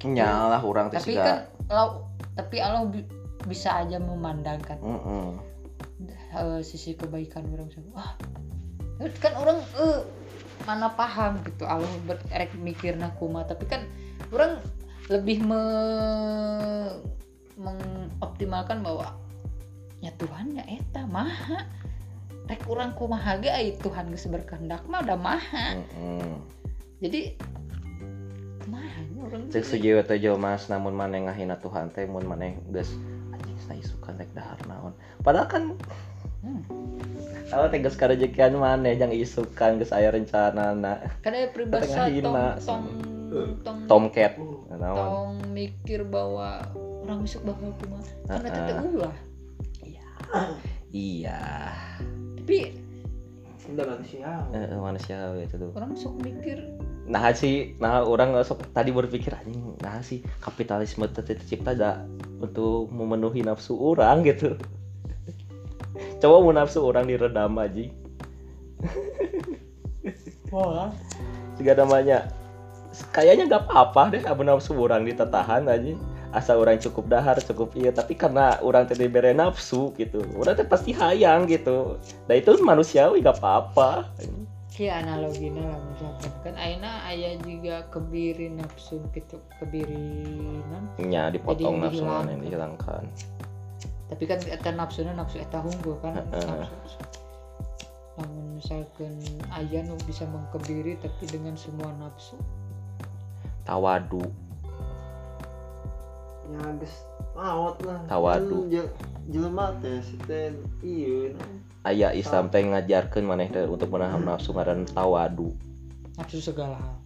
nyalah orang tapi kan Allah tapi Allah bi- bisa aja memandangkan Heeh. Eh, sisi kebaikan orang sama wah kan orang eh, mana paham gitu. Allah berek mikirna kuma tapi kan orang lebih me mengoptimalkan bahwa ya Tuhan ya eta maha. Rek orang kumaha ge ai Tuhan geus berkehendak mah udah maha. Heeh. jadi kumaha nya orang Cek sejiwa teh mas namun maneh ngahina Tuhan teh mun maneh geus anjing saya suka rek dahar naon. Padahal kan Hmm. Kalau teh geus karejekian maneh jang isukan geus aya rencanana. kan ada peribahasa Tengah tong hina. tong tong Tomcat naon. tong mikir bahwa orang besok bakal kumaha karena tete ulah Iya. tapi Udah manusia. Manusia itu tuh. orang sok mikir Nah sih, nah orang sok tadi berpikir anjing nah sih kapitalisme tercipta da untuk memenuhi nafsu orang gitu. (laughs) Coba mau nafsu orang diredam aja. (laughs) wah. Jika namanya kayaknya gak apa-apa deh abu nafsu orang ditatahan aja asal orang cukup dahar cukup iya tapi karena orang tadi bere nafsu gitu. Orang teh pasti hayang gitu. Nah itu manusiawi gak apa-apa kayak analoginya lah misalkan kan aina ayah juga kebiri nafsu gitu kebiri non nya dipotong nafsu mana yang dihilangkan. dihilangkan tapi kan eta nafsunya nafsu eta hunggul kan Heeh. nafsu namun misalkan ayah nu bisa mengkebiri tapi dengan semua nafsu tawadu Ya geus maot lah. Tawadu. Jel- Jelema teh si teh ieu ayah Islam teh ngajarkeun maneh teh untuk menahan nafsu ngaran tawadu nafsu segala hal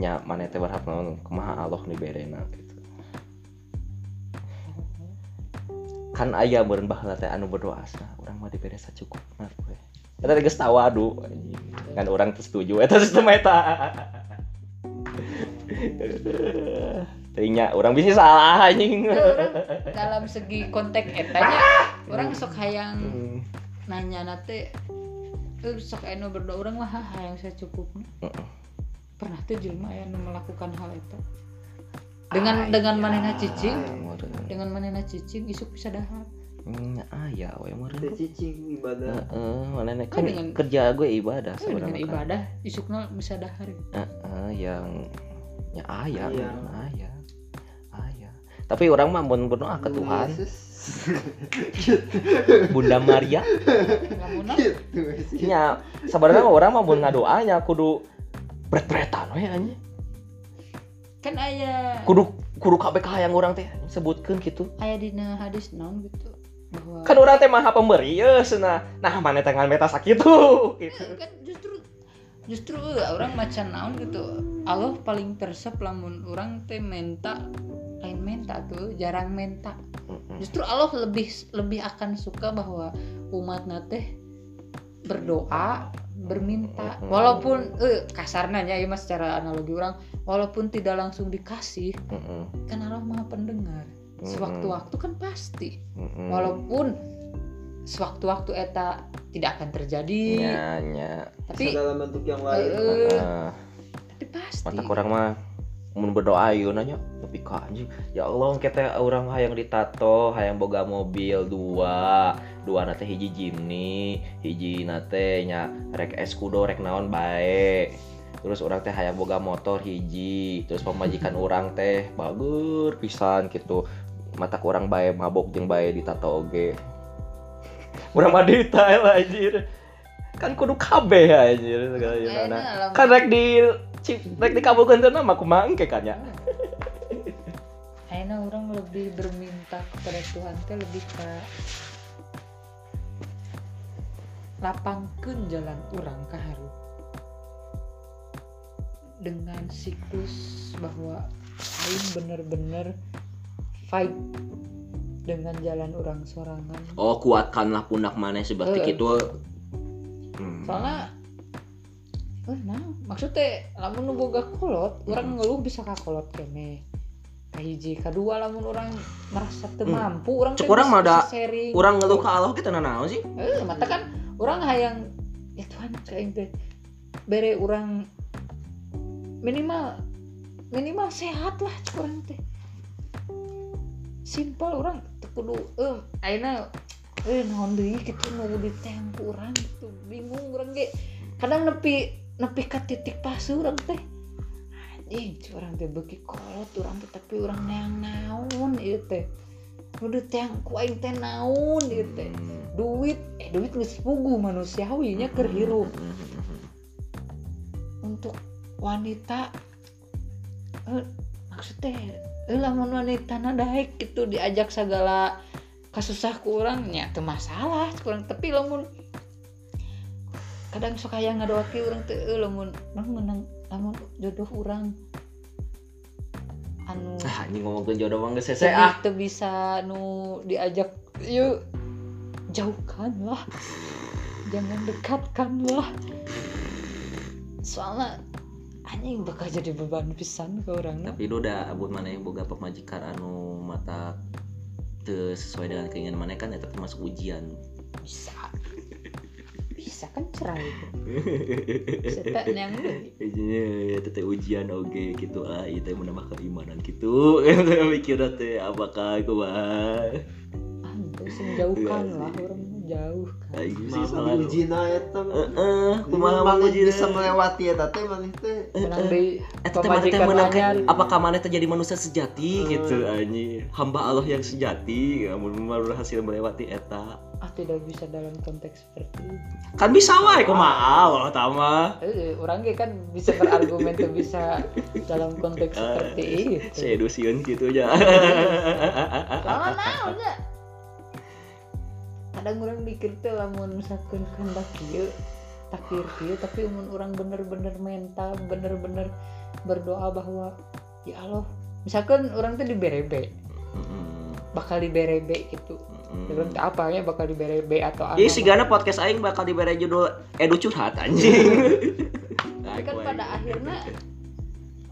nya maneh teh berhak naon kumaha Allah nu berena gitu kan ayah beureun baheula teh anu berdoa asna urang mah dibere sacukup nah we eta teh geus tawadu anjing. kan orang teh setuju eta sistem eta (laughs) Tanya, orang bisa salah anjing. Orang dalam segi konteks etanya orang (laughs) sok hayang Hmm. Nanya nate eh, sok anu berdoa orang mah "Hah, hayang saya cukup Heeh. pernah tuh jelma anu melakukan hal itu dengan dengan manena cicing dengan manena cicing isuk bisa dahar Nya aya we meureun. cicing ibadah. Heeh, mana nih Kan kan dengan- kerja gue ibadah Eh, dengan sebenarnya. kan. ibadah isuknya bisa dahar Heeh, yang ya aya, Aya. aya. Aya. Tapi orang mah mun berdoa ke Tuhan, Yesus. Bunda Maria, Gitu nya sebenarnya mah orang mah mun ngadoanya kudu bret-bretan we anjing. kan aya Kudu kudu kabeh hayang orang teh sebutkeun gitu. aya dina hadis naon gitu bahwa Kan orang teh maha pemberi ya nah. Nah, mana teh ngan meta sakitu gitu. Eh, kan justru justru eh, orang macan naon gitu. Allah paling persep lamun orang teh menta lain menta tuh jarang menta. Justru Allah lebih lebih akan suka bahwa umat teh berdoa berminta. Walaupun eh, kasarnya ya mas secara analogi orang walaupun tidak langsung dikasih kan Allah maha pendengar. Sewaktu-waktu kan pasti. Walaupun sewaktu-waktu eta tidak akan terjadi. Nya nya. Tapi segala bentuk yang lain. eh, Heeh. tapi pasti. Mata orang mah mun berdoa ayo nanya tapi ka anjing. Ya Allah kita orang hayang ditato hayang boga mobil dua. Dua nate hiji Jimny hiji nate nya rek eskudo rek naon bae. Terus orang teh hayang boga motor hiji terus pemajikan orang (laughs) teh bagus pisan gitu mata orang bae mabok jeung bae ditato oge urang mah detail anjir. Kan kudu kabeh anjir segala yeuna. nah, kan rek di rek di kabupaten mah kumaha engke kan ya. Akhirnya orang lebih berminta kepada Tuhan teh lebih ke lapangkan jalan orang ke haru. Dengan siklus bahwa aing bener-bener fight dengan jalan orang sorangan. Oh kuatkanlah pundak maneh seperti Eh. itu. Hmm. soalnya eh nah maksudnya lamun nu boga kolot orang ngeluh bisa ka kolot kene. Kahiji kedua lamun orang merasa teu Hmm. mampu orang Cek teh urang bisa- mah da- bisa sharing. Orang ngeluh ke Allah kita nanaon sih. Eh mata kan orang hayang ya Tuhan kayak teh bere orang minimal minimal sehat lah cek orang teh. Simpel orang kudu eh ayeuna eh naon deui kitu nu di tempo urang gitu. Bingung urang ge. Kadang nepi nepi ka titik pas urang teh. Anjing cik urang teh beuki kolot urang teh tapi urang neang naon ieu teh. Udah teh ku aing teh naon ieu teh. Duit eh duit geus pugu manusiawi nya keur hirup. Hmm. untuk wanita eh, maksudnya lamun wanita na daek gitu diajak segala kasusah ku urang nya teu masalah kurang tapi lamun kadang suka yang ngadoaki urang teh eh lamun menang lamun jodoh urang. Anu ah anjing ngomongkeun jodoh mah geus hese ah. teu bisa nu diajak yuk jauhkanlah jangan dekatkanlah soalnya anjing bakal jadi beban pisan ke orang tapi lu udah abut mana yang boga pemajikan anu mata teu sesuai dengan keinginan mana kan eta termasuk ujian. Bisa. Bisa kan cerai (laughs) tak yang deui. Izinnya itu teh ujian oge gitu. Ah itu menambah keimanan gitu. (laughs) Mikir teh apakah aku mah ah terus menjauhkanlah orang. mah jauh kan? Aing sih Mah salah uji na eta heeh kumaha menguji bisa melewati eta teh maneh teh. menang di Eta teh mana teh pemajikan menang anyar. ke- apakah mana teh jadi manusia sejati gitu anjing. Hamba Allah yang sejati mun mun berhasil melewati eta. Ah tidak bisa dalam konteks seperti itu kan bisa wae kumaha Allah tama eh, orang ge kan bisa berargumen tuh bisa dalam konteks seperti itu sedusieun gitu. aja. Naon ya. Kadang orang mikir teh lamun misalkan kehendak kieu takdir kieu tapi umun orang bener-bener mental bener-bener berdoa bahwa ya Allah. Misalkan orang tuh diberebe. Mm-mm. bakal diberebe gitu. Mm-mm. belum tahu apa ya bakal diberebe atau apa? Jadi si Gana podcast aing bakal diberi judul Edu curhat anjing. (laughs) tapi kan pada akhirnya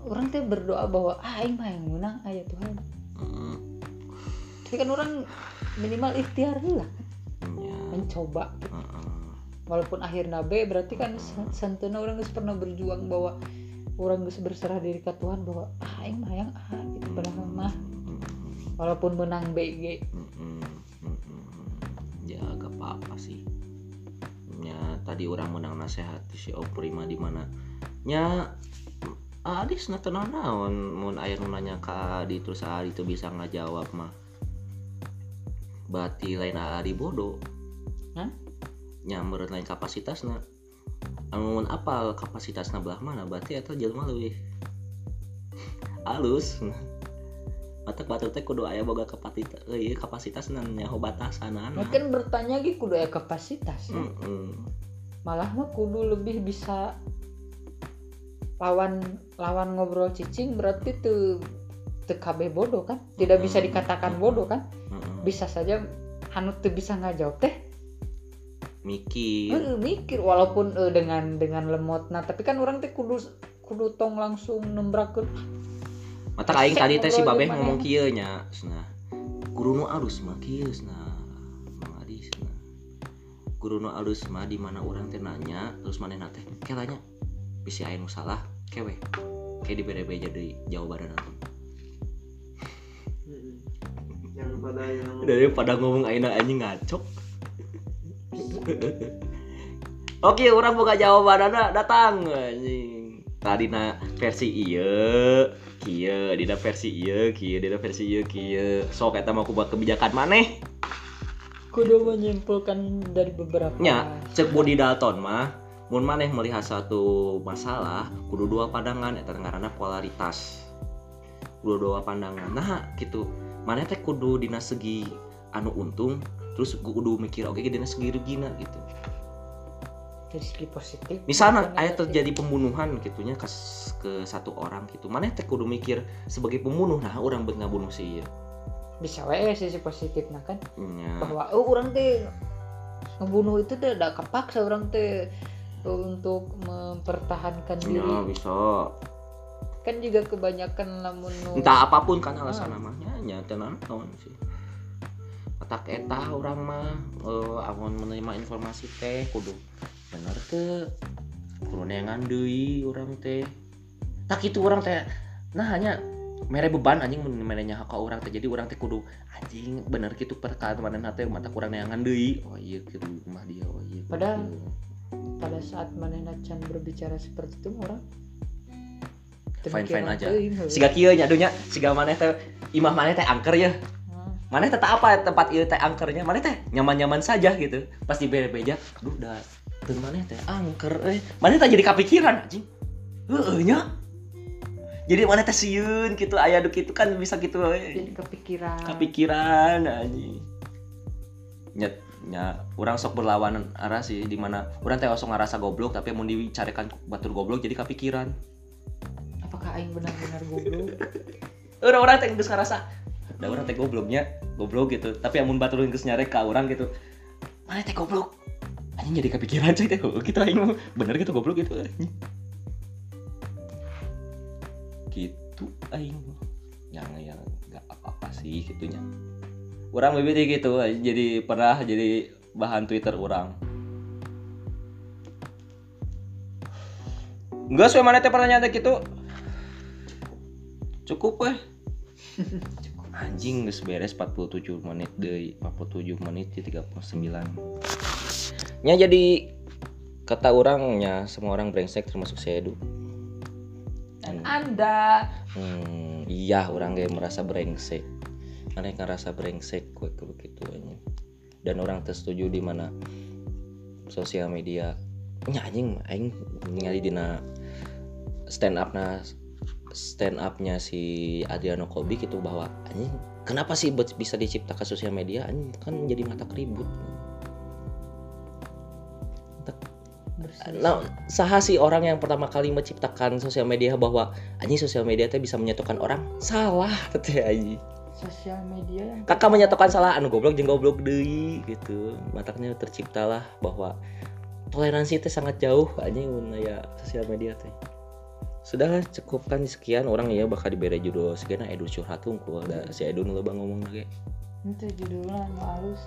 orang tuh berdoa bahwa ah aing mah yang menang ayah Tuhan. Tapi kan orang minimal ikhtiar lah ya, mencoba mm-mm. walaupun akhirnya B berarti kan sen- santuna orang geus pernah berjuang bahwa orang geus berserah diri ke Tuhan bahwa ah aing mah yang A gitu padahal mah walaupun menang BG. Mm-mm. Ya gak apa-apa sih. Ya tadi orang menang nasihat si Oprima di mana. Nya Adis na tenang naon mun aya nu nanya ka Adi terus Adi itu bisa ngajawab mah. Berarti lain Adi bodoh. Hah? Nya meureun lain kapasitasna. Anu mun apal kapasitasna belah mana berarti eta jelema leuwih alus. Batak batuk teh kudu aya boga kapasitas euy kapasitasna nyaho batasanana. Nah, kan bertanya gitu kudu aya kapasitas Hmm. Mm-mm. malah mah kudu lebih bisa lawan lawan ngobrol cicing berarti tuh TKB bodoh kan tidak bisa dikatakan bodoh kan Mm-mm. Bisa saja anu tuh bisa ngajawab teh? Mikir. Heeh, mikir. Walaupun eh, dengan dengan lemot nah tapi kan orang teh kudu kudu tong langsung nembrakeun. Mata aing tadi teh si babeh ngomong kieu nya cenah guru nu alus mah kieu cenah Mang Adi cenah guru nu alus mah di mana urang teh nanya terus manehna teh kelanya bisi aya nu salah kewe kayak di beda-beda deui jawabanna nanti yang pada yang daripada ngomong aina anjing ngacok. Oke orang buka jawaban ada datang anjing. Tadi na versi iya kia dina versi iya kia dina versi iya kia sok eta mau aku buat kebijakan maneh. Kudu menyimpulkan dari beberapa nya cek body Dalton mah mun maneh melihat satu masalah kudu dua pandangan eta ngaranna polaritas. Kudu dua pandangan. Nah gitu maneh teh kudu dina segi anu untung terus kudu mikir oke dina segi rugina gitu. Dari segi positif. Misalnya negatif. terjadi pembunuhan gitunya ke, ke satu orang gitu. Mana teh kudu mikir sebagai pembunuh nah orang buat ngabunuh si ieu. Bisa wae sisi positif nah kan. Nya. Bahwa oh orang teh ngebunuh itu teh udah kepaksa orang teh eh, untuk mempertahankan diri. bisa. Kan juga kebanyakan lamun entah apa pun kan alasan namanya nya teh naon sih? Otak eta orang mah eh amun menerima informasi teh kudu bener teh. Kudu neangan deui orang teh. Tak itu orang teh nah hanya mere beban anjing mun merenya hak orang teh. Jadi orang teh kudu anjing bener gitu perkaan mana teh mata kurang neangan deui oh iya gitu mah dia oh iya gitu. pada saat manehna can berbicara seperti itu orang Fine-fine demikian aja. siga kieu nya dunya siga maneh teh imah maneh teh angker ya. Hmm. maneh teh tak apa tempat ieu teh angkernya maneh teh nyaman-nyaman saja gitu. Pas di beja aduh dah. Teu maneh teh angker eh maneh teh jadi kepikiran anjing. Heeh nya. Jadi maneh teh sieun gitu aya duk itu kan bisa gitu jadi eh. kepikiran. Kepikiran anjing. Nyet nya orang sok berlawanan arah sih di mana orang teh sok ngerasa goblok tapi mau dicarekan batur goblok jadi kepikiran apakah aing benar-benar goblok? (laughs) Orang orang teh geus ngerasa da orang teh gobloknya goblok gitu. Tapi amun batur geus nyarek ka orang gitu mana teh goblok? Anjing jadi kepikiran cuy teh oh, gitu aing mah bener gitu goblok gitu anjing. Gitu aing mah. yang yang nggak apa-apa sih gitunya orang lebih gitu jadi pernah jadi bahan twitter orang Enggak, sesuai mana teh pertanyaan teh gitu cukup weh. (laughs) Anjing geus beres 47 menit deui. 47 menit di 39 nya jadi kata orangnya semua orang brengsek termasuk saya Edu. Dan anda. Hmm, iya orang kayak merasa brengsek. Aneh ngerasa brengsek gue kalau gitu aja dan orang tersetuju di mana sosial media. Nya anjing aing ningali dina stand up na stand upnya si Adriano Kobik itu bahwa anjing kenapa sih bisa diciptakan sosial media anjing kan jadi mata keribut Nah, saha sih orang yang pertama kali menciptakan sosial media bahwa anjing sosial media teh bisa menyatukan orang? Salah (laughs) teh anjing. sosial media yang Kakak menyatukan salah anu goblok jeung goblok deui gitu. Matanya terciptalah bahwa toleransi teh sangat jauh anjing aya sosial media teh. Sudahlah cukupkan sekian orang ya bakal diberi judul sekian Edu curhat unggul da si Edu nu loba ngomong lagi. itu judulnya anu halus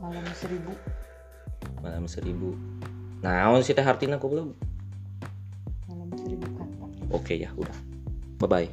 malam seribu Malam seribu. Naon sih teh hartina goblok? malam seribu kata Oke ya udah. Bye bye.